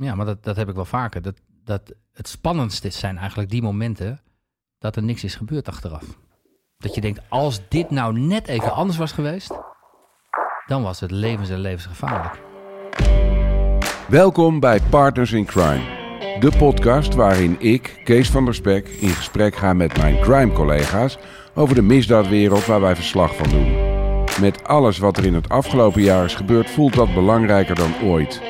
Ja, maar dat, dat heb ik wel vaker. Dat, dat het spannendste zijn eigenlijk die momenten dat er niks is gebeurd achteraf. Dat je denkt, als dit nou net even anders was geweest, dan was het levens- en levensgevaarlijk. Welkom bij Partners in Crime. De podcast waarin ik, Kees van der Spek, in gesprek ga met mijn crime-collega's over de misdaadwereld waar wij verslag van doen. Met alles wat er in het afgelopen jaar is gebeurd, voelt dat belangrijker dan ooit.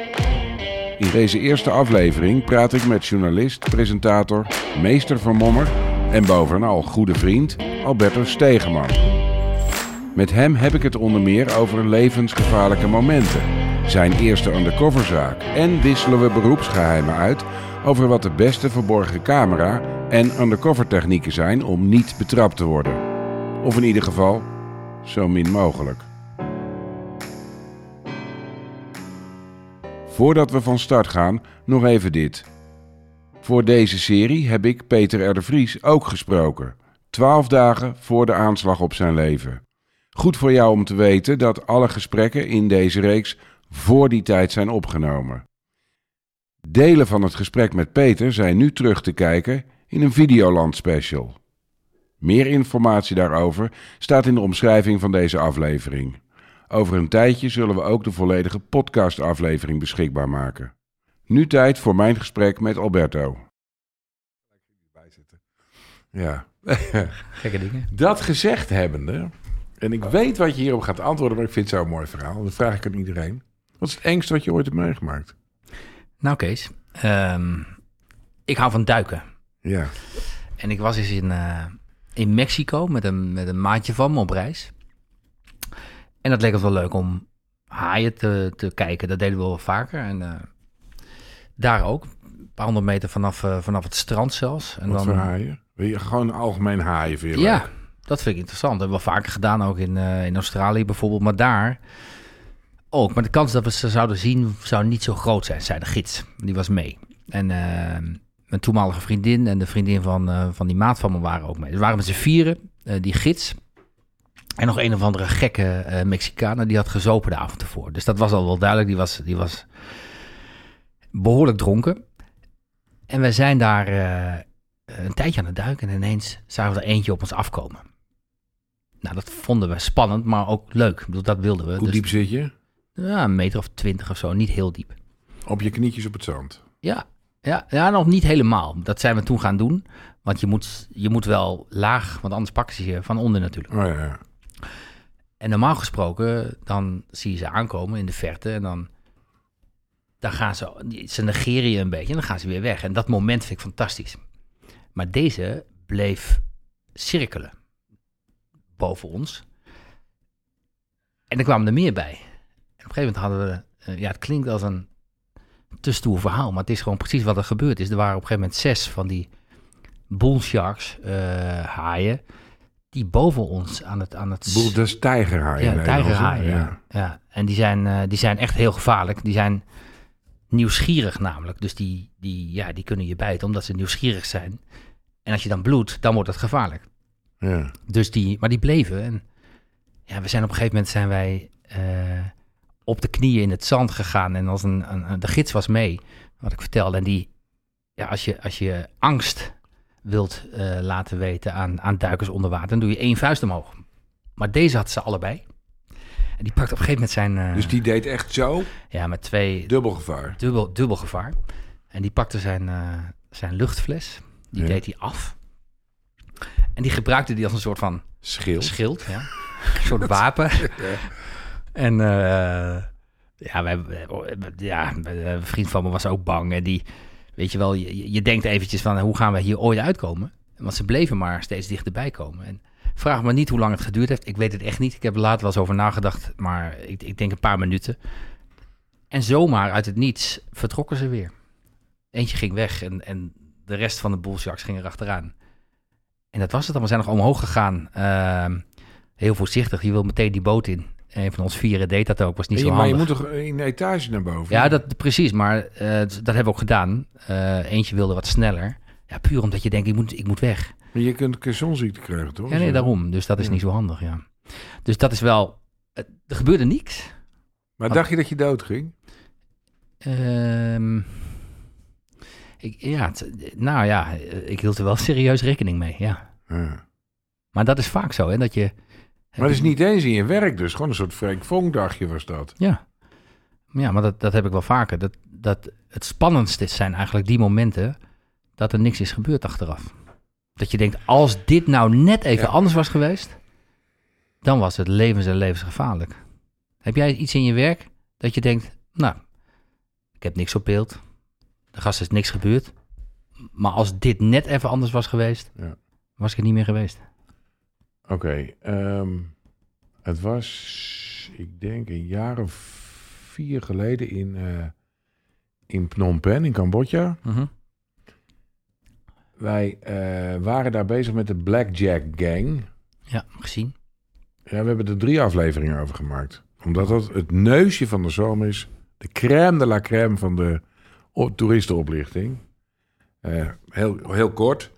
In deze eerste aflevering praat ik met journalist, presentator, meester van Mommer en bovenal goede vriend Alberto Stegeman. Met hem heb ik het onder meer over levensgevaarlijke momenten, zijn eerste undercoverzaak en wisselen we beroepsgeheimen uit over wat de beste verborgen camera en undercover technieken zijn om niet betrapt te worden. Of in ieder geval zo min mogelijk. Voordat we van start gaan, nog even dit. Voor deze serie heb ik Peter R. Vries ook gesproken. Twaalf dagen voor de aanslag op zijn leven. Goed voor jou om te weten dat alle gesprekken in deze reeks voor die tijd zijn opgenomen. Delen van het gesprek met Peter zijn nu terug te kijken in een Videoland special. Meer informatie daarover staat in de omschrijving van deze aflevering. Over een tijdje zullen we ook de volledige podcastaflevering beschikbaar maken. Nu tijd voor mijn gesprek met Alberto. Ja. Gekke dingen. Dat gezegd hebbende, en ik weet wat je hierop gaat antwoorden, maar ik vind het zo'n mooi verhaal. Dat vraag ik aan iedereen. Wat is het engste wat je ooit hebt meegemaakt? Nou Kees, ehm, ik hou van duiken. Ja. En ik was eens in, eh, in Mexico met een, met een maatje van me op reis. En dat leek het wel leuk om haaien te, te kijken. Dat deden we wel vaker. En eh, daar ook. Een paar honderd meter vanaf, eh, vanaf het strand zelfs. En Wat voor haaien? Je gewoon algemeen haaien vind je Ja, leuk? dat vind ik interessant. Dat hebben we vaker gedaan, ook in, eh, in Australië bijvoorbeeld. Maar daar ook. Maar de kans dat we ze zouden zien, zou niet zo groot zijn, zei de gids. Die was mee. En eh, mijn toenmalige vriendin en de vriendin van, van die maat van me waren ook mee. Dus we waren met z'n vieren, die gids. En nog een of andere gekke eh Mexicaner, die had gezopen de avond ervoor. Dus dat was al wel duidelijk. Die was, die was behoorlijk dronken. En we zijn daar eh, een tijdje aan het duiken en ineens zagen we er eentje op ons afkomen. Nou, dat vonden we spannend, maar ook leuk. Ik bedoel, dat wilden we. Hoe Dus, diep zit je? Ja, een meter of twintig of zo, niet heel diep. Op je knietjes op het zand. Ja, ja, ja, nog niet helemaal. Dat zijn we toen gaan doen. Want je moet, je moet wel laag, want anders pakken ze je van onder natuurlijk. Oh ja, ja. En normaal gesproken, dan zie je ze aankomen in de verte en dan, dan gaan ze, ze negeren je een beetje en dan gaan ze weer weg. En dat moment vind ik fantastisch. Maar deze bleef cirkelen boven ons. En er kwamen er meer bij. En op een gegeven moment hadden we, eh, ja, het klinkt als een te stoer verhaal, maar het is gewoon precies wat er gebeurd is. Er waren op een gegeven moment zes van die bullsharks, eh haaien, die boven ons aan het, aan het Boel, dat is tijgerhaaien. ja, tijgerhaaien. Ja. Ja. En die zijn, eh, die zijn echt heel gevaarlijk. Die zijn nieuwsgierig namelijk. Dus die, die, ja, die kunnen je bijten omdat ze nieuwsgierig zijn. En als je dan bloedt, dan wordt het gevaarlijk. Ja. Dus die, maar die bleven. En ja, we zijn op een gegeven moment zijn wij eh, op de knieën in het zand gegaan. En als een, een, een- de gids was mee, wat ik vertelde. En die, ja, als je, als je angst wilt eh, laten weten aan, aan duikers onder water, dan doe je één vuist omhoog. Maar deze had ze allebei. En die pakt op een gegeven moment zijn, eh, Dus die deed echt zo ja, met twee dubbel gevaar. dubbel, dubbel gevaar. En die pakte zijn, eh, zijn luchtfles, die Ja. deed hij af. En die gebruikte die als een soort van Schild. schild, ja. een soort wapen. En eh, ja, wij, ja, een vriend van me was ook bang. En die, weet je wel, je, je denkt eventjes van hoe gaan we hier ooit uitkomen? Want ze bleven maar steeds dichterbij komen. En vraag me niet hoe lang het geduurd heeft. Ik weet het echt niet. Ik heb er later wel eens over nagedacht, maar ik, ik denk een paar minuten. En zomaar uit het niets vertrokken ze weer. Eentje ging weg en, en de rest van de bullsharks ging erachteraan. En dat was het dan. We zijn nog omhoog gegaan. Ehm, heel voorzichtig. Je wil meteen die boot in. Een van ons vieren deed dat ook. Was niet zo je- maar je handig. moet toch in de etage naar boven? Ja, dat, precies. Maar eh, dat hebben we ook gedaan. Eh, eentje wilde wat sneller. Ja, puur omdat je denkt, ik moet, ik moet weg. Maar je kunt zonziekte krijgen, toch? Ja, nee, daarom. Dus dat is Ja. niet zo handig, ja. Dus dat is wel... Er gebeurde niks. Maar dacht je dat je dood ging? Ehm, Ik, ja, het- nou ja, ik hield er wel serieus rekening mee, ja. Ja. Maar dat is vaak zo, hè, dat je... Maar dat is niet eens in je werk dus. Gewoon een soort Frank Vonk dagje was dat. Ja, ja maar dat, dat heb ik wel vaker. Dat, dat het spannendste zijn eigenlijk die momenten dat er niks is gebeurd achteraf. Dat je denkt, als dit nou net even Ja. anders was geweest, dan was het levens- en levensgevaarlijk. Heb jij iets in je werk dat je denkt, nou, ik heb niks op beeld. De gast is niks gebeurd. Maar als dit net even anders was geweest, Ja. was ik er niet meer geweest. Oké, ehm, het was, ik denk, een jaar of vier geleden in, eh, in Phnom Penh, in Cambodja. Mhm. Wij eh, waren daar bezig met de Blackjack Gang. Ja, gezien. Ja, we hebben er drie afleveringen over gemaakt. Omdat dat het neusje van de zomer is. De crème de la crème van de toeristenoplichting. Eh, heel, heel kort.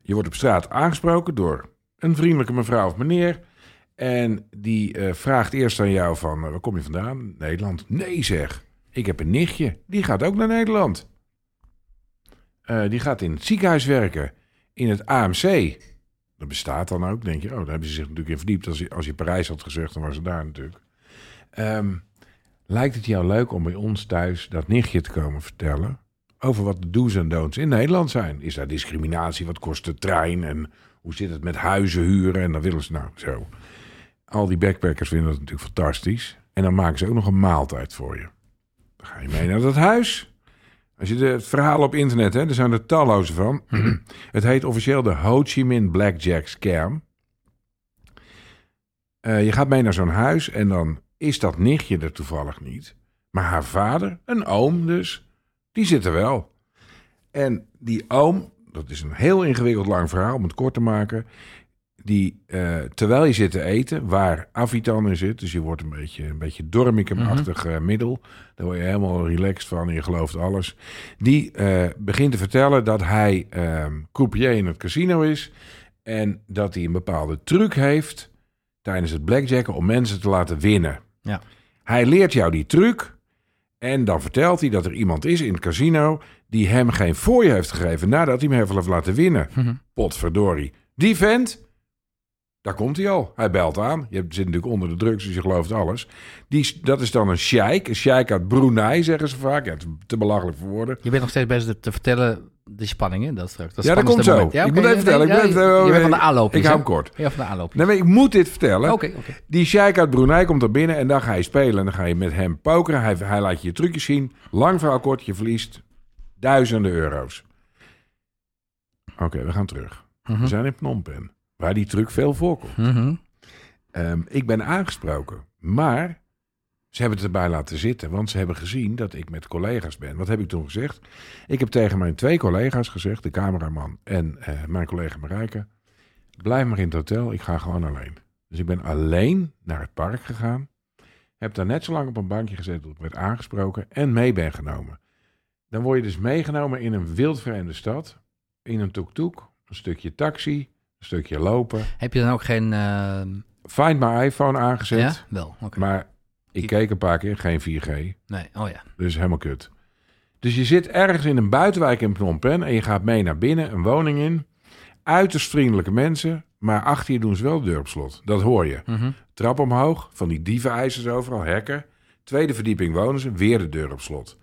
Je wordt op straat aangesproken door een vriendelijke mevrouw of meneer. En die eh, vraagt eerst aan jou van, eh, waar kom je vandaan? Nederland. Nee zeg, ik heb een nichtje. Die gaat ook naar Nederland. Eh, die gaat in het ziekenhuis werken. In het AMC. Dat bestaat dan ook. Denk je, oh, daar hebben ze zich natuurlijk in verdiept. Als je, als je Parijs had gezegd, dan was ze daar natuurlijk. Ehm, lijkt het jou leuk om bij ons thuis dat nichtje te komen vertellen... over wat de do's en don'ts in Nederland zijn? Is daar discriminatie? Wat kost de trein? En hoe zit het met huizen huren? En dan willen ze nou zo. Al die backpackers vinden dat natuurlijk fantastisch. En dan maken ze ook nog een maaltijd voor je. Dan ga je mee naar dat huis. Als je de, het verhaal op internet, hè, er zijn er talloze van. het heet officieel de Ho Chi Minh Blackjack Scam. Eh, je gaat mee naar zo'n huis en dan is dat nichtje er toevallig niet. Maar haar vader, een oom dus, die zit er wel. En die oom, dat is een heel ingewikkeld lang verhaal om het kort te maken. Die, eh, terwijl je zit te eten, waar Avitan in zit, dus je wordt een beetje, een beetje dormicum-achtig eh, middel. Daar word je helemaal relaxed van en je gelooft alles. Die eh, begint te vertellen dat hij ehm croupier in het casino is. En dat hij een bepaalde truc heeft tijdens het blackjacken om mensen te laten winnen. Ja. Hij leert jou die truc. En dan vertelt hij dat er iemand is in het casino die hem geen fooi heeft gegeven nadat hij hem heeft laten winnen. Mhm. Potverdorie. Die vent, daar komt hij al. Hij belt aan. Je zit natuurlijk onder de drugs, dus je gelooft alles. Die, dat is dan een sheik. Een sheik uit Brunei, zeggen ze vaak. Ja, het is te belachelijk voor woorden. Je bent nog steeds bezig te vertellen de spanning, hè? Dat straks. Dat Ja, dat komt zo. moment. Ik moet even vertellen, ik even vertellen. Je bent van de aanloopjes, Ik hou hè? hem kort. Ja, van de aanloopjes. Nee, maar ik moet dit vertellen. Die sheik uit Brunei komt er binnen en dan ga je spelen. En dan ga je met hem pokeren. Hij, hij laat je je trucjes zien. Lang verhaal kort, je verliest duizenden euro's. Oké, we gaan terug. Mhm. We zijn in Phnom Penh, waar die truc veel voorkomt. Mhm. Ehm, ik ben aangesproken, maar ze hebben het erbij laten zitten, want ze hebben gezien dat ik met collega's ben. Wat heb ik toen gezegd? Ik heb tegen mijn twee collega's gezegd, de cameraman en eh, mijn collega Marijke, blijf maar in het hotel, ik ga gewoon alleen. Dus ik ben alleen naar het park gegaan, heb daar net zo lang op een bankje gezeten tot ik werd aangesproken en mee ben genomen. Dan word je dus meegenomen in een wildvreemde stad, in een tuk-tuk, een stukje taxi, een stukje lopen. Heb je dan ook geen... eh, Find My iPhone aangezet. ja? Wel, oké. Maar ik keek een paar keer, geen 4G. Nee, oh ja. Dus helemaal kut. Dus je zit ergens in een buitenwijk in Phnom Penh en je gaat mee naar binnen, een woning in. Uiterst vriendelijke mensen, maar achter je doen ze wel de deur op slot. Dat hoor je. Mhm. Trap omhoog, van die dievenijzers overal, hekken. Tweede verdieping wonen ze, weer de deur op slot.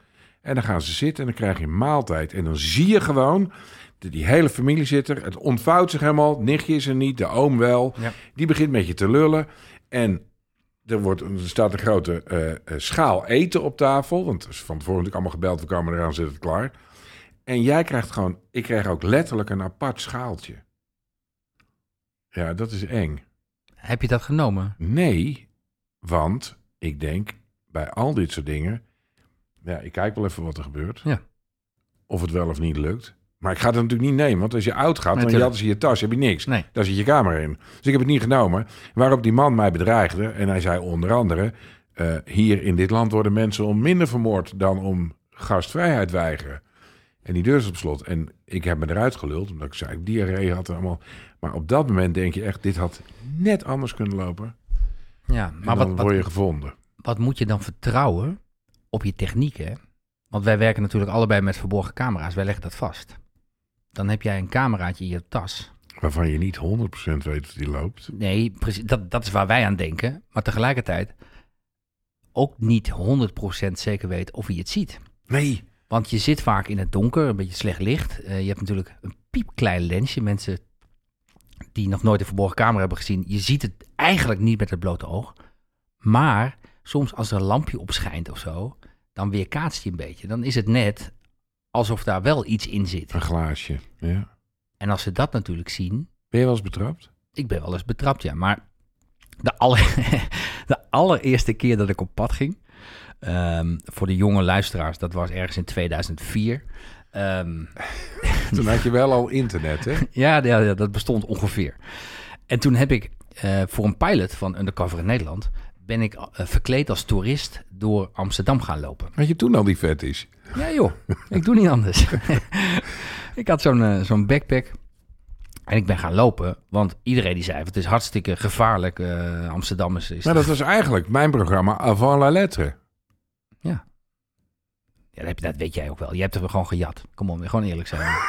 En dan gaan ze zitten en dan krijg je een maaltijd. En dan zie je gewoon, die hele familie zit er. Het ontvouwt zich helemaal. Nichtje is er niet, de oom wel. Ja. Die begint met je te lullen. En er, wordt, er staat een grote eh, eh, schaal eten op tafel. Want van tevoren natuurlijk allemaal gebeld, we komen eraan, zit het klaar. En jij krijgt gewoon, ik krijg ook letterlijk een apart schaaltje. Ja, dat is eng. Heb je dat genomen? Nee, want ik denk bij al dit soort dingen. Ja, ik kijk wel even wat er gebeurt. Ja. Of het wel of niet lukt. Maar ik ga het natuurlijk niet nemen, want als je oud gaat, dan jatten ze je tas, heb je niks. Nee. Daar zit je kamer in. Dus ik heb het niet genomen. Waarop die man mij bedreigde. En hij zei onder andere: eh, Hier in dit land worden mensen om minder vermoord dan om gastvrijheid weigeren. En die deur is op slot. En ik heb me eruit geluld, omdat ik zei: ik diarree had en allemaal. Maar op dat moment denk je echt: dit had net anders kunnen lopen. Ja, Maar maar dan wat, word wat, je gevonden. wat moet je dan vertrouwen op je techniek, hè? Want wij werken natuurlijk allebei met verborgen camera's. Wij leggen dat vast. Dan heb jij een cameraatje in je tas. Waarvan je niet 100% weet of die loopt. Nee, precies, dat, dat is waar wij aan denken. Maar tegelijkertijd ook niet 100% zeker weet of hij het ziet. Nee. Want je zit vaak in het donker, een beetje slecht licht. Eh, je hebt natuurlijk een piepklein lensje. Mensen die nog nooit een verborgen camera hebben gezien, je ziet het eigenlijk niet met het blote oog. Maar soms als er een lampje op schijnt of zo, dan weerkaatst je een beetje. Dan is het net alsof daar wel iets in zit. Een glaasje. Ja. En als ze dat natuurlijk zien, Ben je wel eens betrapt? ik ben wel eens betrapt, ja. Maar de, aller, de allereerste keer dat ik op pad ging, ehm, voor de jonge luisteraars, dat was ergens in 2004. Ehm, Toen had je wel al internet, hè? ja, ja, ja, dat bestond ongeveer. En toen heb ik eh, voor een pilot van Undercover in Nederland, ben ik eh, verkleed als toerist door Amsterdam gaan lopen. Had je toen al die fetish? Ja joh, ik doe niet anders. ik had zo'n eh, zo'n backpack en ik ben gaan lopen, want iedereen die zei, het is hartstikke gevaarlijk, eh, Amsterdam is... is Maar dat was eigenlijk mijn programma Avant la lettre. Ja, dat, heb je, dat weet jij ook wel. Je hebt er gewoon gejat. Kom op, gewoon eerlijk zijn.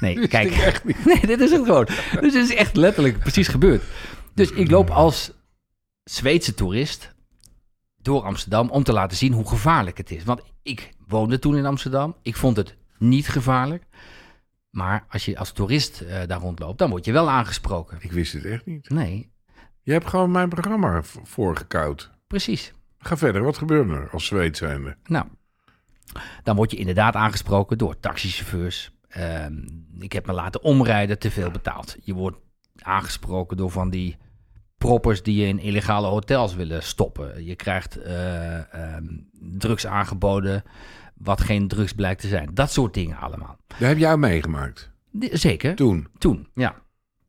Nee, kijk. Nee, dit is het gewoon. Dus dit is echt letterlijk precies gebeurd. Dus ik loop als Zweedse toerist door Amsterdam om te laten zien hoe gevaarlijk het is. Want ik woonde toen in Amsterdam. Ik vond het niet gevaarlijk. Maar als je als toerist eh, daar rondloopt, dan word je wel aangesproken. Ik wist het echt niet. Nee, Je hebt gewoon mijn programma voorgekoud. precies. Ga verder, wat gebeurde er als Zweed zijnde? Nou, dan word je inderdaad aangesproken door taxichauffeurs. Ehm, ik heb me laten omrijden, te veel betaald. Je wordt aangesproken door van die proppers die je in illegale hotels willen stoppen. Je krijgt eh, ehm, drugs aangeboden, wat geen drugs blijkt te zijn. Dat soort dingen allemaal. Daar heb jij meegemaakt. Zeker, Toen. toen, ja.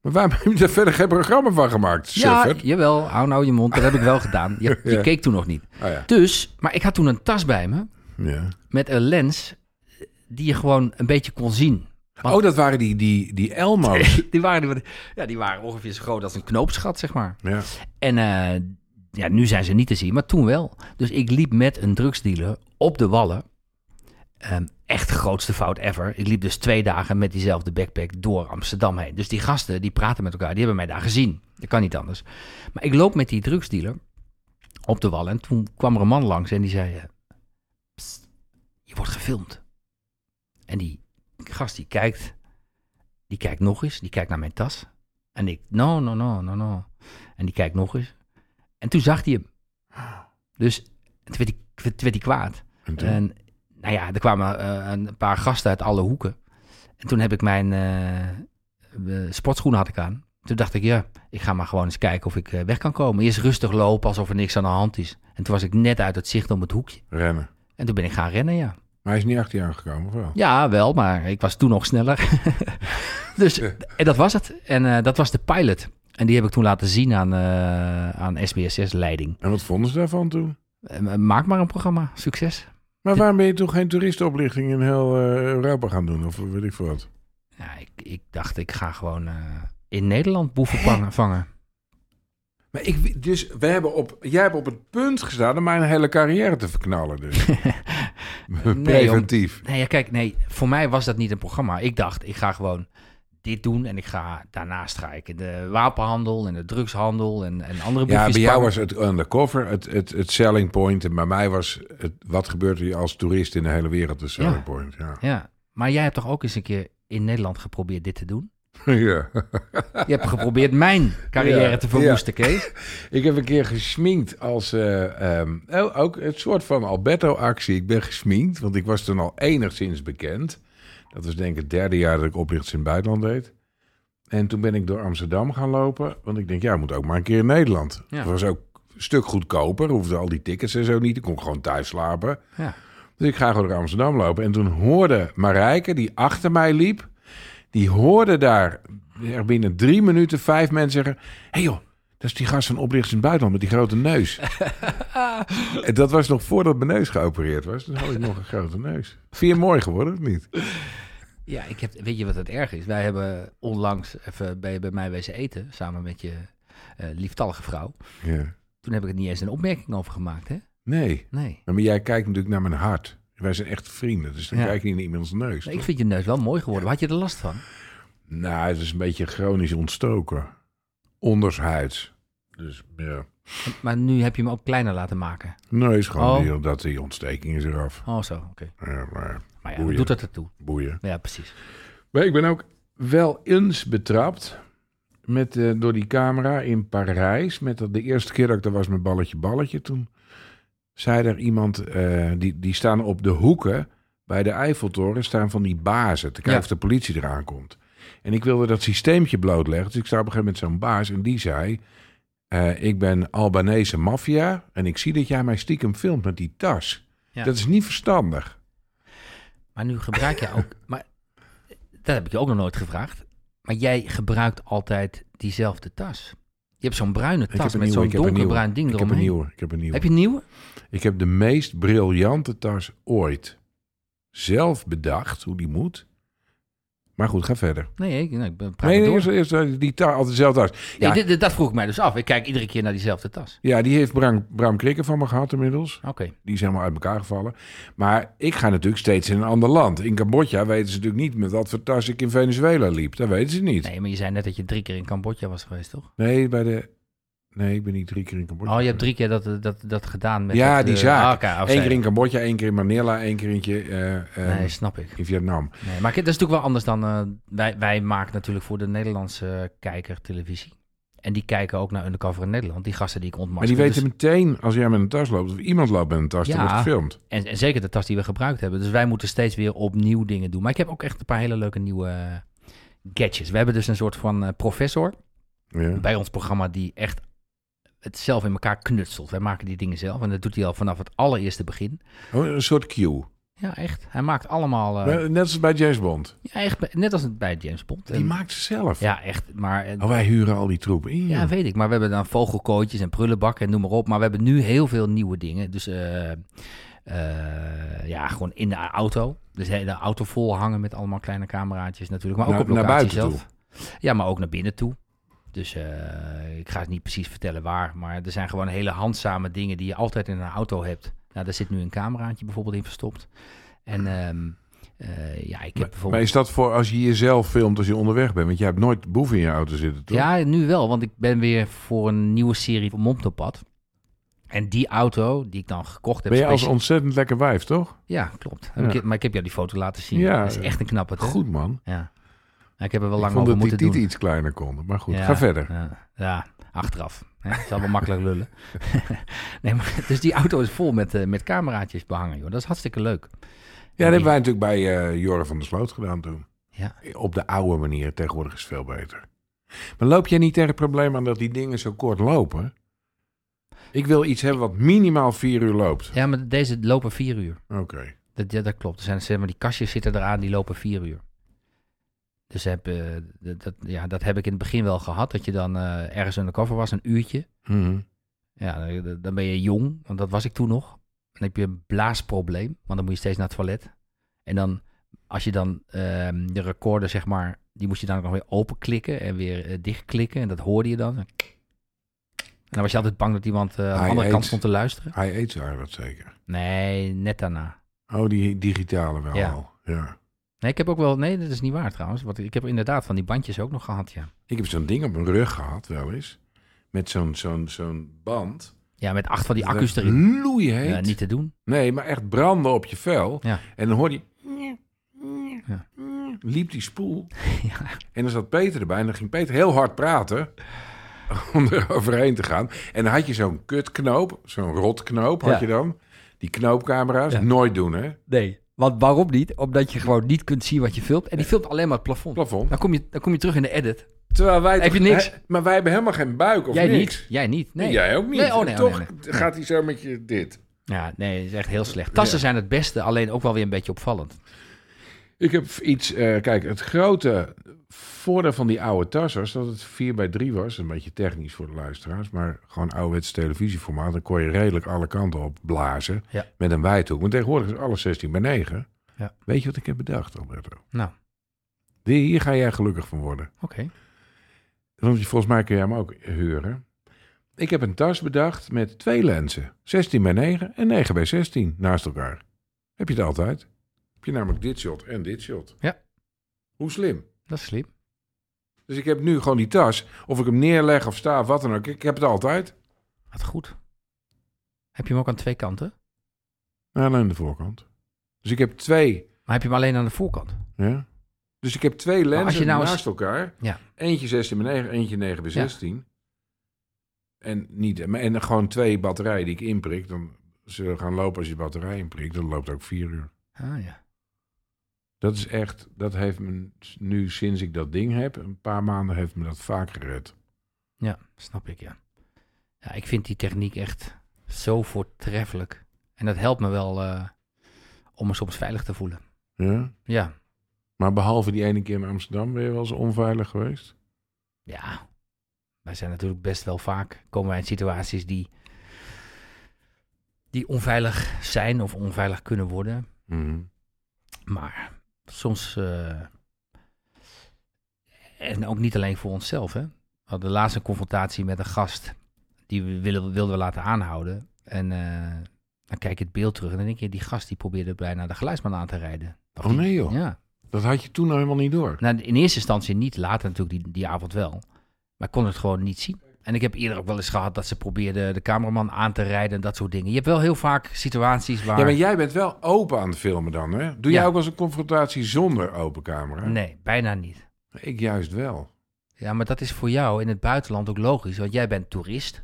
Maar waarom heb je daar verder geen programma van gemaakt? Ja, jawel, hou nou je mond, dat heb ik wel gedaan. Je, je Ja. keek toen nog niet. Ah ja. Dus, maar ik had toen een tas bij me ja. met een lens die je gewoon een beetje kon zien. Want- Oh, dat waren die, die, die Elmo's. die, waren, ja, die waren ongeveer zo groot als een knoopsgat, zeg maar. ja. En eh, ja, nu zijn ze niet te zien, maar toen wel. Dus ik liep met een drugsdealer op de wallen. Ehm, echt grootste fout ever. Ik liep dus twee dagen met diezelfde backpack door Amsterdam heen. Dus die gasten, die praten met elkaar, die hebben mij daar gezien. Dat kan niet anders. Maar ik loop met die drugsdealer op de wallen. En toen kwam er een man langs en die zei... "Psst, je wordt gefilmd. En die gast die kijkt, die kijkt nog eens, die kijkt naar mijn tas. En ik, no, no, no, no, no. En die kijkt nog eens. En toen zag hij hem. Dus toen werd hij, toen werd hij kwaad. En nou ja, er kwamen eh, een paar gasten uit alle hoeken. En toen heb ik mijn eh, eh, sportschoenen had ik aan. Toen dacht ik, ja, ik ga maar gewoon eens kijken of ik weg kan komen. Eerst rustig lopen, alsof er niks aan de hand is. En toen was ik net uit het zicht om het hoekje. Rennen. En toen ben ik gaan rennen, ja. Maar hij is niet achter je aangekomen, of wel? Ja, wel, maar ik was toen nog sneller. dus en dat was het. En eh, dat was de pilot. En die heb ik toen laten zien aan, eh aan SBSS-leiding. En wat vonden ze daarvan toen? maak maar een programma. Succes. Maar waarom ben je toen geen toeristenoplichting in heel eh, Europa gaan doen? Of weet ik veel wat? Ja, ik, ik dacht, ik ga gewoon eh, in Nederland boeven vangen. vangen. Maar ik, dus we hebben op, jij hebt op het punt gestaan om mijn hele carrière te verknallen. Dus. Preventief. Nee, ja, kijk, nee, voor mij was dat niet een programma. Ik dacht, ik ga gewoon dit doen en ik ga daarnaast ga ik in de wapenhandel en de drugshandel en, en andere Ja, bij jou was het undercover het, het, het selling point. En bij mij was het, wat gebeurt er als toerist in de hele wereld de selling Ja. point. Ja. Ja, maar jij hebt toch ook eens een keer in Nederland geprobeerd dit te doen? ja. Je hebt geprobeerd mijn carrière Ja, te verwoesten, Kees. Ik heb een keer gesminkt als... eh, ehm, oh, ook het soort van Alberto-actie. Ik ben gesminkt, want ik was toen al enigszins bekend. Dat was denk ik het derde jaar dat ik oplichters in het buitenland deed. En toen ben ik door Amsterdam gaan lopen. Want ik denk, ja, moet ook maar een keer in Nederland. Ja. Het was ook een stuk goedkoper. Hoefde al die tickets en zo niet. Ik kon gewoon thuis slapen. Ja. Dus ik ga gewoon door Amsterdam lopen. En toen hoorde Marijke, die achter mij liep... die hoorde daar er binnen drie minuten vijf mensen zeggen... hé hey joh, dat is die gast van oplichters in het buitenland met die grote neus. en dat was nog voordat mijn neus geopereerd was. Dus had ik nog een grote neus. Vind je mooi geworden of niet? Ja, ik heb, weet je wat het erg is? Wij hebben onlangs even bij, bij mij wezen eten, samen met je eh, lieftallige vrouw. Ja. Toen heb ik er niet eens een opmerking over gemaakt, hè? Nee, Nee. maar jij kijkt natuurlijk naar mijn hart. Wij zijn echt vrienden, dus dan Ja. kijk je niet in iemands neus. Nee, ik vind je neus wel mooi geworden. Had je er last van? Nou, het is een beetje chronisch ontstoken. Ondershuids. Dus ja. Maar nu heb je hem ook kleiner laten maken. Nee, is gewoon Oh. die, dat die ontsteking is eraf. Oh, zo, oké. Ja, maar Maar ja, Boeien. doet het ertoe. boeien. Ja, precies. Maar ik ben ook wel eens betrapt met, eh, door die camera in Parijs. Met dat, de eerste keer dat ik daar was met balletje balletje. Toen zei er iemand, eh, die, die staan op de hoeken bij de Eiffeltoren, staan van die bazen. Te kijken Ja. of de politie eraan komt. En ik wilde dat systeempje blootleggen. Dus ik sta op een gegeven moment zo'n baas en die zei... eh, ik ben Albanese maffia en ik zie dat jij mij stiekem filmt met die tas. Ja. Dat is niet verstandig. Maar nu gebruik jij ook... Maar dat heb ik je ook nog nooit gevraagd. Maar jij gebruikt altijd diezelfde tas. Je hebt zo'n bruine heb tas met zo'n heb donkerbruin ding Ik heb een eromheen. nieuwe. Ik heb een nieuwe. Heb je een nieuwe? Ik heb de meest briljante tas ooit zelf bedacht hoe die moet. Maar goed, ga verder. Nee, ik, nee, ik ben praat Nee, door. eerst, eerst, die ta altijd dezelfde tas. Ja, dit- dat vroeg ik mij dus af. Ik kijk iedere keer naar diezelfde tas. ja, die heeft Bram, Bram Krikker van me gehad inmiddels. Oké. Die is helemaal uit elkaar gevallen. Maar ik ga natuurlijk steeds in een ander land. In Cambodja weten ze natuurlijk niet met wat voor tas ik in Venezuela liep. Dat weten ze niet. Nee, maar je zei net dat je drie keer in Cambodja was geweest, toch? Nee, bij de... Nee, ik ben niet drie keer in Cambodja. Oh, je hebt drie keer dat, dat, dat gedaan met Ja, dat, die eh, zaak. ah, Eén keer in Cambodja, één keer in Manila, één keer eh, eh, Nee, snap ik. in Vietnam. Nee, maar dat is natuurlijk wel anders dan... eh, wij, wij maken natuurlijk voor de Nederlandse kijker televisie. En die kijken ook naar Undercover in Nederland. Die gasten die ik Maar ontmasker. die weten Dus- meteen als jij met een tas loopt of iemand loopt met een tas, Ja. wordt gefilmd. en, en zeker de tas die we gebruikt hebben. Dus wij moeten steeds weer opnieuw dingen doen. Maar ik heb ook echt een paar hele leuke nieuwe eh, gadgets. We hebben dus een soort van eh, professor Ja. bij ons programma die echt het zelf in elkaar knutselt. Wij maken die dingen zelf en dat doet hij al vanaf het allereerste begin. Oh, een soort cue. Ja, echt. Hij maakt allemaal... eh, Net als bij James Bond. ja, echt, net als bij James Bond. Die En- maakt ze zelf. ja, echt. Maar eh, Oh, wij huren al die troepen in. Ja, weet ik. Maar we hebben dan vogelkooitjes en prullenbakken en noem maar op. Maar we hebben nu heel veel nieuwe dingen. Dus eh, ja, gewoon in de auto. Dus de hele auto vol hangen met allemaal kleine cameraatjes natuurlijk. Maar ook Naar- op locatie naar buiten zelf. Ja, maar ook naar binnen toe. Dus eh, ik ga het niet precies vertellen waar. Maar er zijn gewoon hele handzame dingen die je altijd in een auto hebt. Nou, daar zit nu een cameraatje bijvoorbeeld in verstopt. En ehm, eh, ja, ik heb Maar, bijvoorbeeld... maar is dat voor als je jezelf filmt als je onderweg bent? Want jij hebt nooit boeven in je auto zitten, toch? Ja, nu wel, want ik ben weer voor een nieuwe serie van Montopad. En die auto die ik dan gekocht heb... Ben je als ontzettend lekker wijf, toch? Ja, klopt. Ja. Ik, maar ik heb jou die foto laten zien. Ja, dat is echt een knappe. Goed, man. Ja. Ja, Ik heb er wel Ik lang vond over dat die doen. iets kleiner konden. Maar goed, Ja, ga verder. Ja, ja, achteraf. Hè? Het zal wel makkelijk lullen. nee, maar, dus die auto is vol met, eh, met cameraatjes behangen, joh. Dat is hartstikke leuk. Ja, dat hebben wij natuurlijk bij Joren van der Sloot gedaan toen. Ja. Op de oude manier. Tegenwoordig is het veel beter. Maar loop jij niet tegen het probleem aan dat die dingen zo kort lopen? Ik wil iets hebben wat minimaal vier uur loopt. ja, maar deze lopen vier uur. Oké. Dat, ja, dat klopt. Er zijn, zeg maar, die kastjes zitten eraan, die lopen vier uur. Dus heb, eh, dat, ja, dat heb ik in het begin wel gehad. Dat je dan eh, ergens undercover was, een uurtje. Mhm. Ja, dan- dan ben je jong, want dat was ik toen nog. Dan heb je een blaasprobleem, want dan moet je steeds naar het toilet. En dan, als je dan ehm, de recorder, zeg maar, die moest je dan ook nog weer openklikken en weer eh, dichtklikken. En dat hoorde je dan. En dan was je altijd bang dat iemand aan de andere kant stond te luisteren. Hij eet zou dat zeker. Nee, net daarna. Oh, die digitale wel Ja. al. Ja. Nee, ik heb ook wel... Nee, dat is niet waar trouwens. Want ik heb inderdaad van die bandjes ook nog gehad, ja. Ik heb zo'n ding op mijn rug gehad, wel eens. Met zo'n zo'n zo'n band. Ja, met acht van die Dat accu's erin. Loeiheet. Ja, niet te doen. Nee, maar echt branden op je vel. Ja. En dan hoor je... Ja. Liep die spoel. Ja. En dan zat Peter erbij. En dan ging Peter heel hard praten. Om er overheen te gaan. En dan had je zo'n kutknoop. Zo'n rotknoop had Ja. je dan. Die knoopcamera's. Ja. Nooit doen, hè? Nee. Want waarom niet? Omdat je gewoon niet kunt zien wat je filmt. En die filmt alleen maar het plafond. Plafond. Dan kom je, dan kom je terug in de edit. Terwijl wij... Heb je niks? hè, Maar wij hebben helemaal geen buik of Jij niks. niet. Jij niet. Nee. Jij ook niet. Nee, oh nee, En oh toch nee, nee. gaat hij zo met je dit. Ja, nee, dat is echt heel slecht. Tassen zijn het beste, alleen ook wel weer een beetje opvallend. Ik heb iets... eh, kijk, het grote voordeel van die oude tassers... dat het 4 bij 3 was. Een beetje technisch voor de luisteraars. Maar gewoon ouderwets televisieformaat. Dan kon je redelijk alle kanten op blazen. Ja. Met een wijdhoek. Maar tegenwoordig is alles 16 bij 9. Ja. Weet je wat ik heb bedacht, Alberto? Nou, Die- Hier ga jij gelukkig van worden. oké. Want volgens mij kun jij hem ook huren. Ik heb een tas bedacht met twee lenzen. 16 bij 9 en 9 bij 16 naast elkaar. Heb je het altijd. Heb je namelijk dit shot en dit shot. Ja. Hoe slim. Dat is slim. Dus ik heb nu gewoon die tas. Of ik hem neerleg of sta of wat dan ook. Ik heb het altijd. Wat goed. Heb je hem ook aan twee kanten? Maar alleen aan de voorkant. Dus ik heb twee. Maar heb je hem alleen aan de voorkant? Ja. Dus ik heb twee lenzen nou eens- naast elkaar. Ja. Eentje 16 bij 9, eentje 9 bij Ja. 16. En, niet, en dan gewoon twee batterijen die ik inprik. Dan zullen gaan lopen als je batterij inprikt. Dat loopt ook vier uur. Ah ja. Dat is echt, dat heeft me nu sinds ik dat ding heb, een paar maanden heeft me dat vaak gered. Ja, snap ik, ja. Ja, ik vind die techniek echt zo voortreffelijk. En dat helpt me wel eh, om me soms veilig te voelen. Ja? Ja, Maar behalve die ene keer in Amsterdam, ben je wel eens onveilig geweest? ja. Wij zijn natuurlijk best wel vaak, komen wij in situaties die, die onveilig zijn of onveilig kunnen worden. Mhm. Maar soms, eh, en ook niet alleen voor onszelf. Hè. We hadden laatst een confrontatie met een gast die we willen, wilden we laten aanhouden. En eh, dan kijk je het beeld terug en dan denk je, die gast die probeerde bijna de geluidsman aan te rijden. Oh nee joh, Ja. dat had je toen nou helemaal niet door. Nou, in eerste instantie niet, later natuurlijk die, die avond wel. Maar ik kon het gewoon niet zien. En ik heb eerder ook wel eens gehad dat ze probeerden de cameraman aan te rijden en dat soort dingen. Je hebt wel heel vaak situaties waar... Ja, maar jij bent wel open aan het filmen dan, hè? Doe Ja. jij ook wel eens een confrontatie zonder open camera? Nee, bijna niet. Ik juist wel. Ja, maar dat is voor jou in het buitenland ook logisch, want jij bent toerist.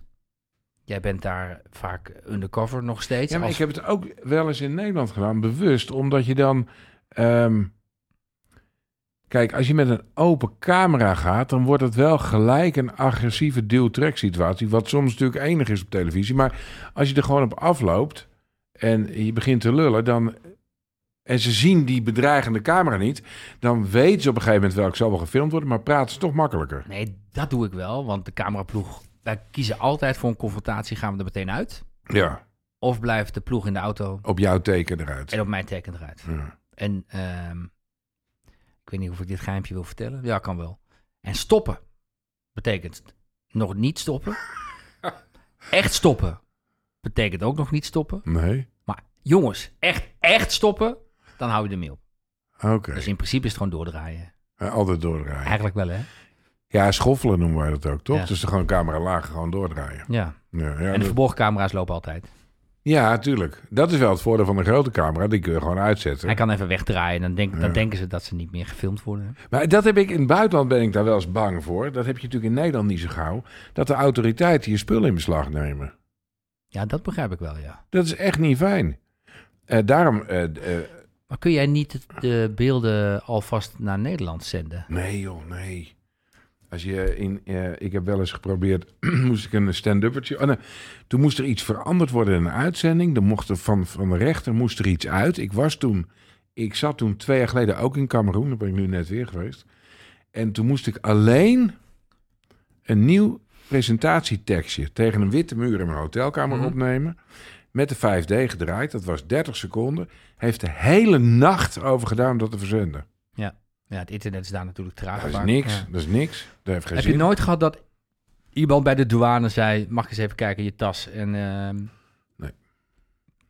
Jij bent daar vaak undercover nog steeds. Ja, maar als- ik heb het ook wel eens in Nederland gedaan, bewust, omdat je dan... ehm, Kijk, als je met een open camera gaat, dan wordt het wel gelijk een agressieve duw-trek situatie. Wat soms natuurlijk enig is op televisie. Maar als je er gewoon op afloopt en je begint te lullen, dan. En ze zien die bedreigende camera niet, dan weten ze op een gegeven moment wel, ik zal wel gefilmd worden, maar praten ze toch makkelijker. Nee, dat doe ik wel, want de cameraploeg... Wij kiezen altijd voor een confrontatie, gaan we er meteen uit. Ja, Of blijft de ploeg in de auto op jouw teken eruit. en op mijn teken eruit. Ja. En ehm, ik weet niet of ik dit geheimpje wil vertellen. Ja, kan wel. En stoppen betekent nog niet stoppen. Echt stoppen betekent ook nog niet stoppen. Nee? Maar jongens, echt, echt stoppen, dan hou je ermee op. Oké. Dus in principe is het gewoon doordraaien. Altijd doordraaien. Eigenlijk wel, hè? Ja, schoffelen noemen wij dat ook, toch? Ja. Dus gewoon camera laag, gewoon doordraaien. Ja. Ja, ja, En de dat- verborgen camera's lopen altijd. Ja, tuurlijk. Dat is wel het voordeel van een grote camera. Die kun je gewoon uitzetten. Hij kan even wegdraaien en dan, denk, dan Ja. denken ze dat ze niet meer gefilmd worden. Maar dat heb ik in het buitenland ben ik daar wel eens bang voor. Dat heb je natuurlijk in Nederland niet zo gauw. Dat de autoriteiten je spullen in beslag nemen. Ja, dat begrijp ik wel, ja. Dat is echt niet fijn. Eh, daarom, eh, eh, Maar kun jij niet de beelden alvast naar Nederland zenden? nee joh, nee. Als je in, eh, ik heb wel eens geprobeerd, moest ik een stand-uppertje. Oh, nee. Toen moest er iets veranderd worden in een uitzending. Dan mocht er van, van de rechter moest er iets uit. Ik was toen, ik zat toen twee jaar geleden ook in Cameroen. Daar ben ik nu net weer geweest. En toen moest ik alleen een nieuw presentatietekstje tegen een witte muur in mijn hotelkamer Mhm. opnemen. Met de 5D gedraaid. Dat was 30 seconden. Heeft de hele nacht over gedaan om dat te verzenden. Ja, het internet is daar natuurlijk traag. Dat is niks. Ja. Dat is niks. Dat heeft geen Heb zin. je nooit gehad dat iemand bij de douane zei... mag ik eens even kijken in je tas? En ehm,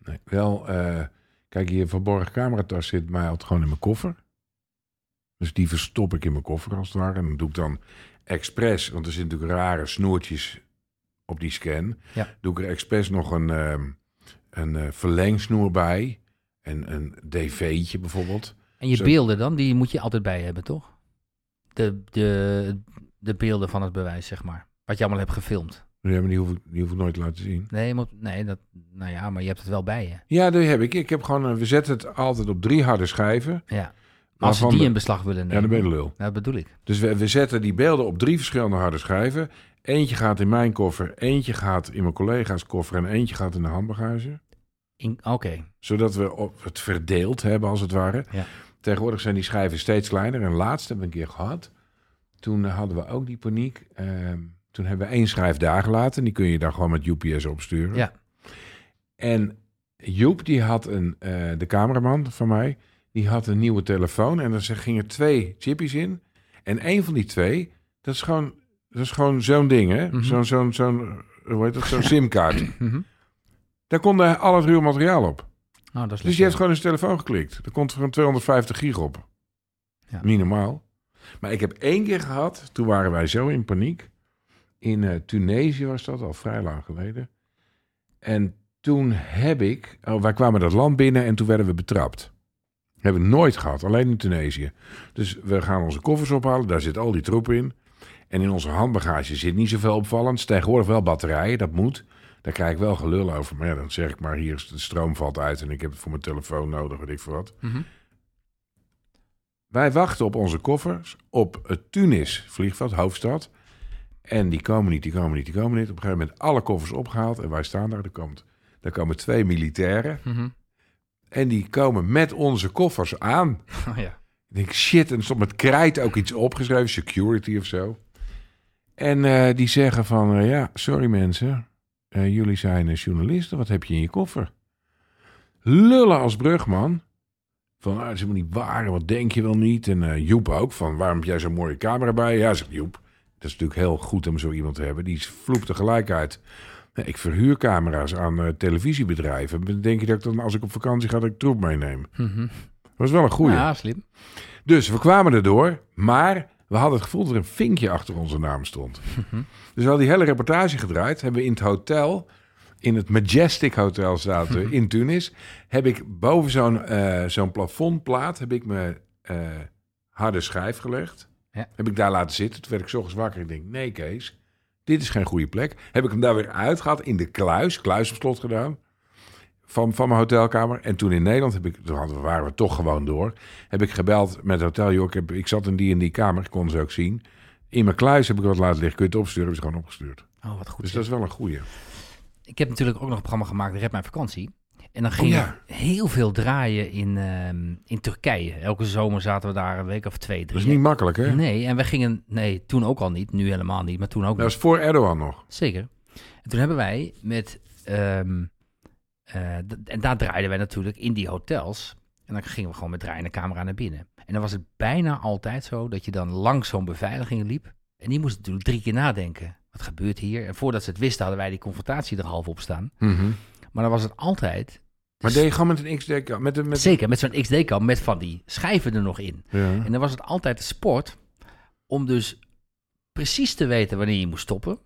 Nee, wel, eh, kijk, je verborgen cameratas zit mij altijd gewoon in mijn koffer. Dus die verstop ik in mijn koffer als het ware. En dan doe ik dan expres, want er zitten natuurlijk rare snoertjes op die scan. Ja. Doe ik er expres nog een, ehm, een eh, verlengsnoer bij. En een dv'tje bijvoorbeeld. En je Zo. beelden dan, die moet je altijd bij hebben, toch? De, de, de beelden van het bewijs, zeg maar. Wat je allemaal hebt gefilmd. Ja, maar die hoef, ik, die hoef ik nooit te laten zien. Nee, moet, nee dat, nou ja, maar je hebt het wel bij je. Ja, die heb ik. Ik heb gewoon, een- we zetten het altijd op drie harde schijven. Ja. Maar als ze die de- in beslag willen Ja, nemen. dan ben je de lul. Dat bedoel ik. Dus we, we zetten die beelden op drie verschillende harde schijven. Eentje gaat in mijn koffer, eentje gaat in mijn collega's koffer en eentje gaat in de handbagage. Oké. Zodat we op het verdeeld hebben, als het ware. Ja. Tegenwoordig zijn die schijven steeds kleiner. En laatst hebben we een keer gehad. Toen hadden we ook die paniek. Ehm, toen hebben we één schijf daar gelaten. Die kun je daar gewoon met UPS opsturen. Ja. En Joep, die had een, eh, de cameraman van mij, die had een nieuwe telefoon. En er gingen twee chippies in. En één van die twee, dat is gewoon, dat is gewoon zo'n ding, hè? Mhm. Zo'n, zo'n, zo'n, hoe heet dat? Zo'n simkaart. Mhm. Daar kon al het ruwe materiaal op. Oh, dat is Dus je hebt gewoon in zijn telefoon geklikt. Er komt gewoon 250 gig op. Ja. Niet normaal. Maar ik heb één keer gehad, toen waren wij zo in paniek. In eh, Tunesië was dat, al vrij lang geleden. En toen heb ik... Oh, wij kwamen dat land binnen en toen werden we betrapt. Hebben we nooit gehad, alleen in Tunesië. Dus we gaan onze koffers ophalen, daar zit al die troep in. En in onze handbagage zit niet zoveel opvallends. Tegenwoordig wel batterijen, dat moet. Daar krijg ik wel gelul over. Maar ja, dan zeg ik maar, hier is de stroom valt uit... en ik heb het voor mijn telefoon nodig, weet ik veel wat. Mhm. Wij wachten op onze koffers op het Tunis vliegveld, hoofdstad. En die komen niet, die komen niet, die komen niet. Op een gegeven moment alle koffers opgehaald en wij staan daar. Er, komt, er komen twee militairen Mhm. en die komen met onze koffers aan. Oh, ja. Ik denk, shit, en er stond met krijt ook iets opgeschreven, security of zo. En eh, die zeggen van, eh, ja, sorry mensen, eh, jullie zijn journalisten, wat heb je in je koffer? Lullen als brugman. Van, ah, dat is helemaal niet waar, wat denk je wel niet? En eh, Joep ook, van, waarom heb jij zo'n mooie camera bij? Ja, zegt Joep, dat is natuurlijk heel goed om zo iemand te hebben. Die vloept tegelijk uit. Nee, ik verhuur camera's aan eh, televisiebedrijven. Denk je dat ik dan, als ik op vakantie ga, dat ik troep meeneem? Mhm. Dat was wel een goeie. Ja, slim. Dus we kwamen erdoor, maar we hadden het gevoel dat er een vinkje achter onze naam stond. Dus we hadden die hele reportage gedraaid. Hebben we in het hotel, in het Majestic Hotel zaten in Tunis, heb ik boven zo'n eh, zo'n plafondplaat heb ik mijn eh, harde schijf gelegd. Ja. Heb ik daar laten zitten. Toen werd ik 's ochtends wakker. Ik denk, nee Kees, dit is geen goede plek. Heb ik hem daar weer uitgehaald in de kluis, kluis op slot gedaan. Van, van mijn hotelkamer. En toen in Nederland heb ik, toen waren we toch gewoon door. Heb ik gebeld met het hotel. Joh, ik, heb, ik zat in die en die kamer, ik kon ze ook zien. In mijn kluis heb ik wat laten liggen. Kun je het opsturen? Hebben ze gewoon opgestuurd. Oh, wat goed. Dus dat is wel een goeie. Ik heb natuurlijk ook nog een programma gemaakt, Red Mijn Vakantie. En dan ging Oh, ja. er heel veel draaien in, ehm, in Turkije. Elke zomer zaten we daar een week of twee, drie. Dat is niet makkelijk, hè? Nee, en we gingen... Nee, toen ook al niet. Nu helemaal niet, maar toen ook Dat is voor Erdogan nog. Zeker. En toen hebben wij met... ehm, eh, en daar draaiden wij natuurlijk in die hotels. En dan gingen we gewoon met draaiende camera naar binnen. En dan was het bijna altijd zo dat je dan langs zo'n beveiliging liep. En die moest natuurlijk drie keer nadenken. Wat gebeurt hier? En voordat ze het wisten hadden wij die confrontatie er half op staan. Maar dan was het altijd... Maar deed je gewoon met een XD... Met een, met... Zeker, met zo'n XD-cam met van die schijven er nog in. Ja. En dan was het altijd de sport om dus precies te weten wanneer je moest stoppen.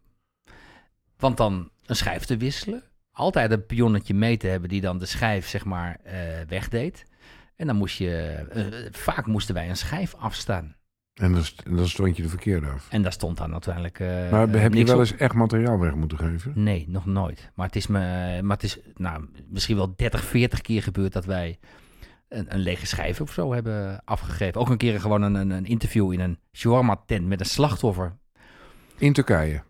Want dan een schijf te wisselen. Altijd een pionnetje mee te hebben die dan de schijf zeg maar eh, wegdeed. En dan moest je, eh, vaak moesten wij een schijf afstaan. En dan, dan stond je de verkeerde af. En daar stond dan uiteindelijk eh, Maar heb je wel op. eens echt materiaal weg moeten geven? Nee, nog nooit. Maar het is, me, maar het is nou, misschien wel 30, 40 keer gebeurd dat wij een, een lege schijf of zo hebben afgegeven. Ook een keer gewoon een, een, een interview in een shawarma tent met een slachtoffer In Turkije.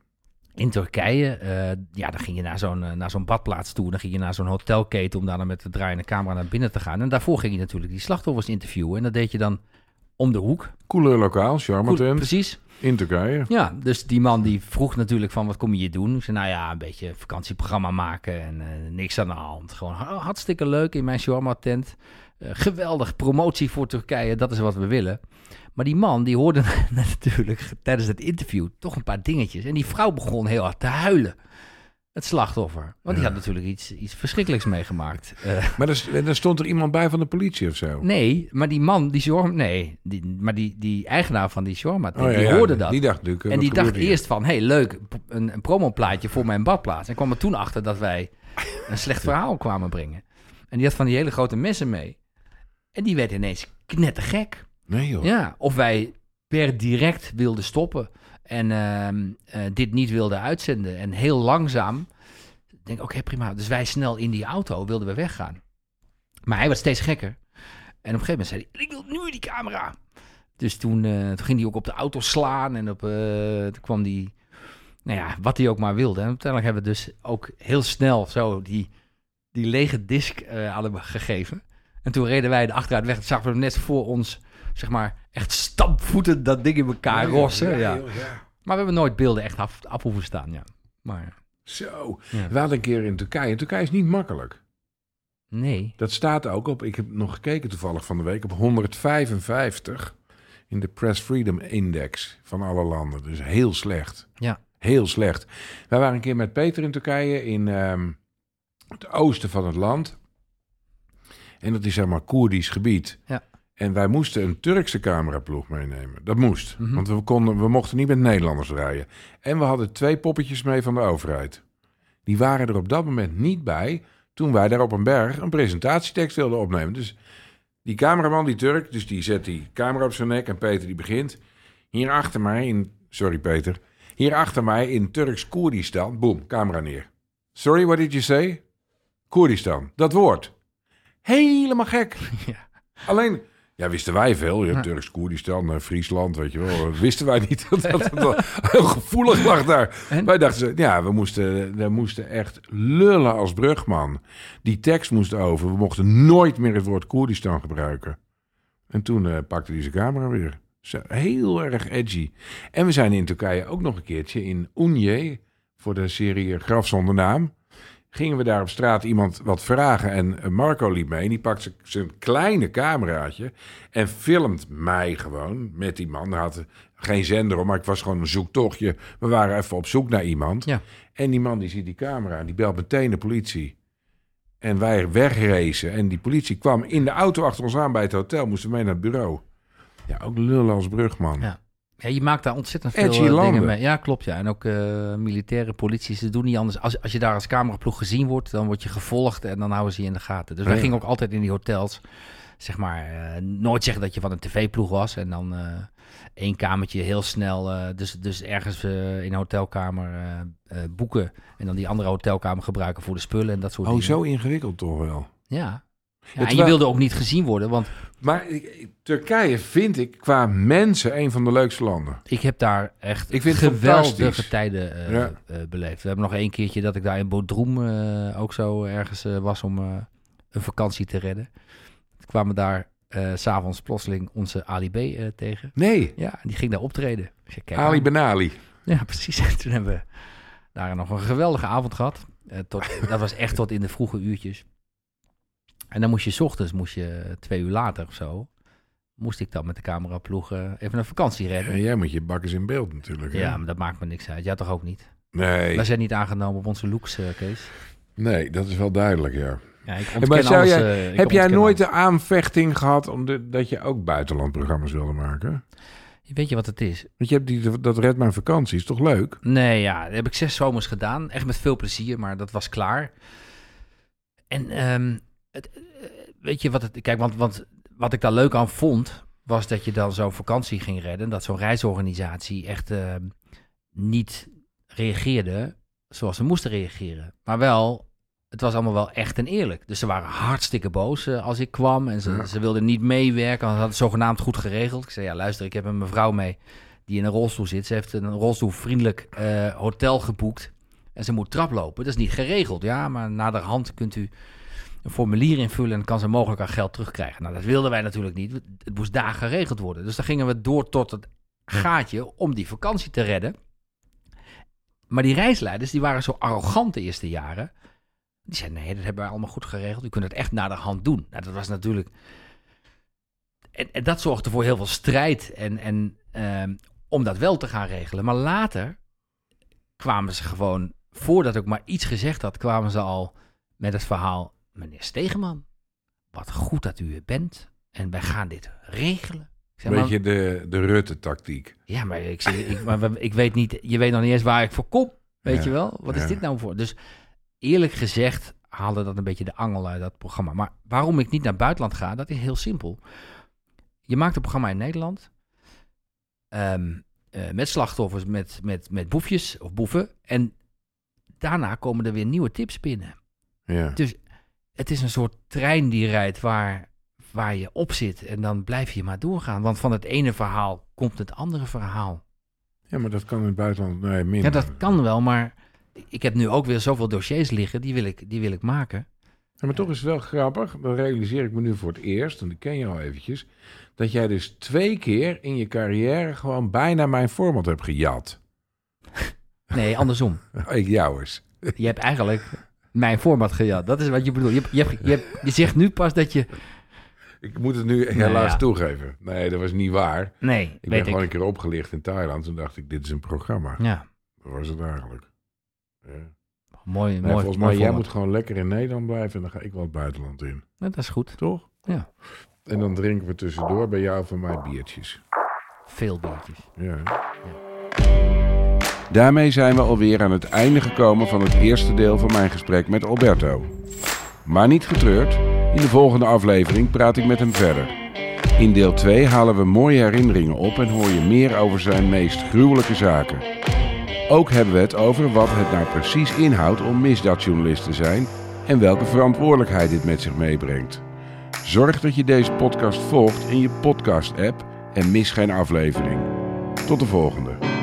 In Turkije. Eh, ja, dan ging je naar zo'n, eh, naar zo'n badplaats toe. Dan ging je naar zo'n hotelketen om daar dan met de draaiende camera naar binnen te gaan. En daarvoor ging je natuurlijk die slachtoffers interviewen. En dat deed je dan om de hoek. Coole lokaal, Charmatent, precies. in Turkije. Ja, dus die man die vroeg natuurlijk van wat kom je hier doen? Ik zei nou ja, een beetje vakantieprogramma maken en eh, niks aan de hand. Gewoon ha- hartstikke leuk in mijn shawarma tent. Eh, geweldig promotie voor Turkije, dat is wat we willen. Maar die man die hoorde natuurlijk tijdens het interview toch een paar dingetjes. En die vrouw begon heel hard te huilen. Het slachtoffer. Want die had natuurlijk iets, iets verschrikkelijks meegemaakt. Maar er stond er iemand bij van de politie of zo. nee, maar die man, die shawarma... Nee, die, maar die, die eigenaar van die shawarma tent, Oh, ja, die ja, hoorde dat. Die dacht natuurlijk. eh, En die dacht hier? eerst van, hey, leuk, een, een promoplaatje voor mijn badplaats. En kwam er toen achter dat wij een slecht verhaal kwamen brengen. En die had van die hele grote messen mee. En die werd ineens knettergek. Nee joh. Ja, of wij per direct wilden stoppen en ehm, eh, dit niet wilden uitzenden. En heel langzaam, ik denk oké prima. Dus wij snel in die auto wilden we weggaan. Maar hij werd steeds gekker. En op een gegeven moment zei hij, ik wil nu die camera. Dus toen, eh, toen ging hij ook op de auto slaan en op, eh, toen kwam die, nou ja, wat hij ook maar wilde. En uiteindelijk hebben we dus ook heel snel zo die, die lege disc eh, aan hem gegeven. En toen reden wij de achteruit weg. Zagen we net voor ons, zeg maar, echt stampvoetend dat ding in elkaar rossen. Ja. Maar we hebben nooit beelden echt af, af hoeven staan, ja. Maar Zo. We hadden een keer in Turkije. En Turkije is niet makkelijk. nee. Dat staat ook op, ik heb nog gekeken toevallig van de week, op 155 in de Press Freedom Index van alle landen. Dus heel slecht. Ja. Heel slecht. Wij waren een keer met Peter in Turkije in ehm, het oosten van het land. En dat is zeg maar Koerdisch gebied. Ja. En wij moesten een Turkse cameraploeg meenemen. Dat moest. Mhm. Want we, konden, we mochten niet met Nederlanders rijden. En we hadden twee poppetjes mee van de overheid. Die waren er op dat moment niet bij toen wij daar op een berg een presentatietekst wilden opnemen. Dus die cameraman, die Turk, dus die zet die camera op zijn nek en Peter die begint. Hier achter mij in, sorry Peter, hier achter mij in Turks Koerdistan, boem, camera neer. Sorry, what did you say? Koerdistan, dat woord. Helemaal gek. Ja. Alleen, ja, wisten wij veel. Ja, Turks Koerdistan, eh, Friesland, weet je wel. Dat wisten wij niet. Dat dat het heel gevoelig lag daar. En? Wij dachten, ja, we moesten, we moesten echt lullen als brugman. Die tekst moest over. We mochten nooit meer het woord Koerdistan gebruiken. En toen eh, pakte hij zijn camera weer. Zo, heel erg edgy. En we zijn in Turkije ook nog een keertje in Unje... voor de serie Graf zonder naam... gingen we daar op straat iemand wat vragen. En eh, Marco liep mee en die pakt zijn- kleine cameraatje... en filmt mij gewoon met die man. Hij had geen zender om, maar ik was gewoon een zoektochtje. We waren even op zoek naar iemand. Ja. En die man die ziet die camera en die belt meteen de politie. En wij wegracen. En die politie kwam in de auto achter ons aan bij het hotel. Moesten mee naar het bureau. Ja, ook lullen als brugman. Ja. Ja, je maakt daar ontzettend veel Edgy eh, dingen landen. mee. Ja, klopt. Ja. En ook eh, militaire politie, ze doen niet anders. Als, als je daar als cameraploeg gezien wordt, dan word je gevolgd en dan houden ze je in de gaten. Dus wij gingen ook altijd in die hotels, zeg maar, eh, nooit zeggen dat je van een tv-ploeg was. En dan eh, één kamertje heel snel, dus, dus ergens in een hotelkamer boeken. En dan die andere hotelkamer gebruiken voor de spullen en dat soort Oh, dingen. zo ingewikkeld toch wel. Ja. Ja, en je wilde ook niet gezien worden, want Maar ik- Turkije vind ik qua mensen een van de leukste landen. Ik heb daar echt Ik vind geweldige tijden eh, Ja. eh, beleefd. We hebben nog één keertje dat ik daar in Bodrum eh, ook zo ergens was om een vakantie te redden. Toen kwamen daar s s'avonds plotseling onze Ali B tegen. Nee, Ja, die ging daar optreden. Kijk Ali aan. Ben Ali. Ja, precies. En toen hebben we daar nog een geweldige avond gehad. Eh, tot, dat was echt tot in de vroege uurtjes. En dan moest je ochtends, moest je twee uur later of zo, moest ik dan met de cameraploeg eh, even een vakantie redden. En jij moet je bakkers in beeld natuurlijk. hè? Ja, maar dat maakt me niks uit. Jij toch ook niet? Nee, Wij zijn niet aangenomen op onze looks, eh, Kees. nee, dat is wel duidelijk, ja. Ja, ik maar ontken zou alles, jij- eh, Heb jij nooit alles. de aanvechting gehad omdat dat je ook buitenlandprogramma's wilde maken? Weet je wat het is? Want je hebt die, dat Red Mijn Vakantie, is toch leuk? Nee, ja, dat heb ik zes zomers gedaan. Echt met veel plezier, maar dat was klaar. En ehm, het, eh, weet je wat het... Kijk, want, want wat ik daar leuk aan vond... was dat je dan zo'n vakantie ging redden. Dat zo'n reisorganisatie echt ehm, niet reageerde zoals ze moesten reageren. Maar wel, het was allemaal wel echt en eerlijk. Dus ze waren hartstikke boos eh, als ik kwam. En ze, Ja. ze wilden niet meewerken, want ze hadden het zogenaamd goed geregeld. Ik zei, ja luister, ik heb een mevrouw mee die in een rolstoel zit. Ze heeft een rolstoelvriendelijk eh, hotel geboekt. En ze moet traplopen. Dat is niet geregeld. Ja, maar naderhand kunt u een formulier invullen en kan ze mogelijk haar geld terugkrijgen. Nou, dat wilden wij natuurlijk niet. Het moest daar geregeld worden. Dus dan gingen we door tot het gaatje om die vakantie te redden. Maar die reisleiders, die waren zo arrogant de eerste jaren. Die zeiden, nee, dat hebben wij allemaal goed geregeld. U kunt het echt naar de hand doen. Nou, dat was natuurlijk... En, en dat zorgde voor heel veel strijd en, en, ehm, om dat wel te gaan regelen. Maar later kwamen ze gewoon, voordat ik maar iets gezegd had, kwamen ze al met het verhaal... Meneer Stegeman, wat goed dat u er bent. En wij gaan dit regelen. Maar- Beetje de, de Rutte-tactiek. ja, maar ik, zeg, ik, maar ik weet niet, je weet nog niet eens waar ik voor kom. Weet Ja, je wel? Wat ja. is dit nou voor? Dus eerlijk gezegd haalde dat een beetje de angel uit dat programma. Maar waarom ik niet naar het buitenland ga, dat is heel simpel. Je maakt een programma in Nederland. ehm, eh, met slachtoffers, met, met, met boefjes of boeven. En daarna komen er weer nieuwe tips binnen. Ja. Dus het is een soort trein die rijdt waar, waar je op zit. En dan blijf je maar doorgaan. Want van het ene verhaal komt het andere verhaal. ja, maar dat kan in het buitenland nee, minder. Ja, dat kan wel, maar ik heb nu ook weer zoveel dossiers liggen. Die wil ik, die wil ik maken. Ja, maar toch is het wel grappig, dat realiseer ik me nu voor het eerst, en die ken je al eventjes, dat jij dus twee keer in je carrière gewoon bijna mijn format hebt gejat. Nee, andersom. Ik jou eens. Je hebt eigenlijk mijn format gejat. Dat is wat je bedoelt. Je, je, hebt- je, hebt- je zegt nu pas dat je... Ik moet het nu helaas ja. toegeven. Nee, dat was niet waar. Nee, Ik ben gewoon ik. een keer opgelicht in Thailand. Toen dacht ik, dit is een programma. Ja, Dat was het eigenlijk. Ja. mooi, Nee, mooi, volgens mooi mij, jij moet gewoon lekker in Nederland blijven en dan ga ik wel het buitenland in. Ja, dat is goed. Toch? Ja. En dan drinken we tussendoor bij jou van mij biertjes. Veel biertjes. Ja. Daarmee zijn we alweer aan het einde gekomen van het eerste deel van mijn gesprek met Alberto. Maar niet getreurd, in de volgende aflevering praat ik met hem verder. In deel 2 halen we mooie herinneringen op en hoor je meer over zijn meest gruwelijke zaken. Ook hebben we het over wat het nou precies inhoudt om misdaadjournalist te zijn en welke verantwoordelijkheid dit met zich meebrengt. Zorg dat je deze podcast volgt in je podcast-app en mis geen aflevering. Tot de volgende.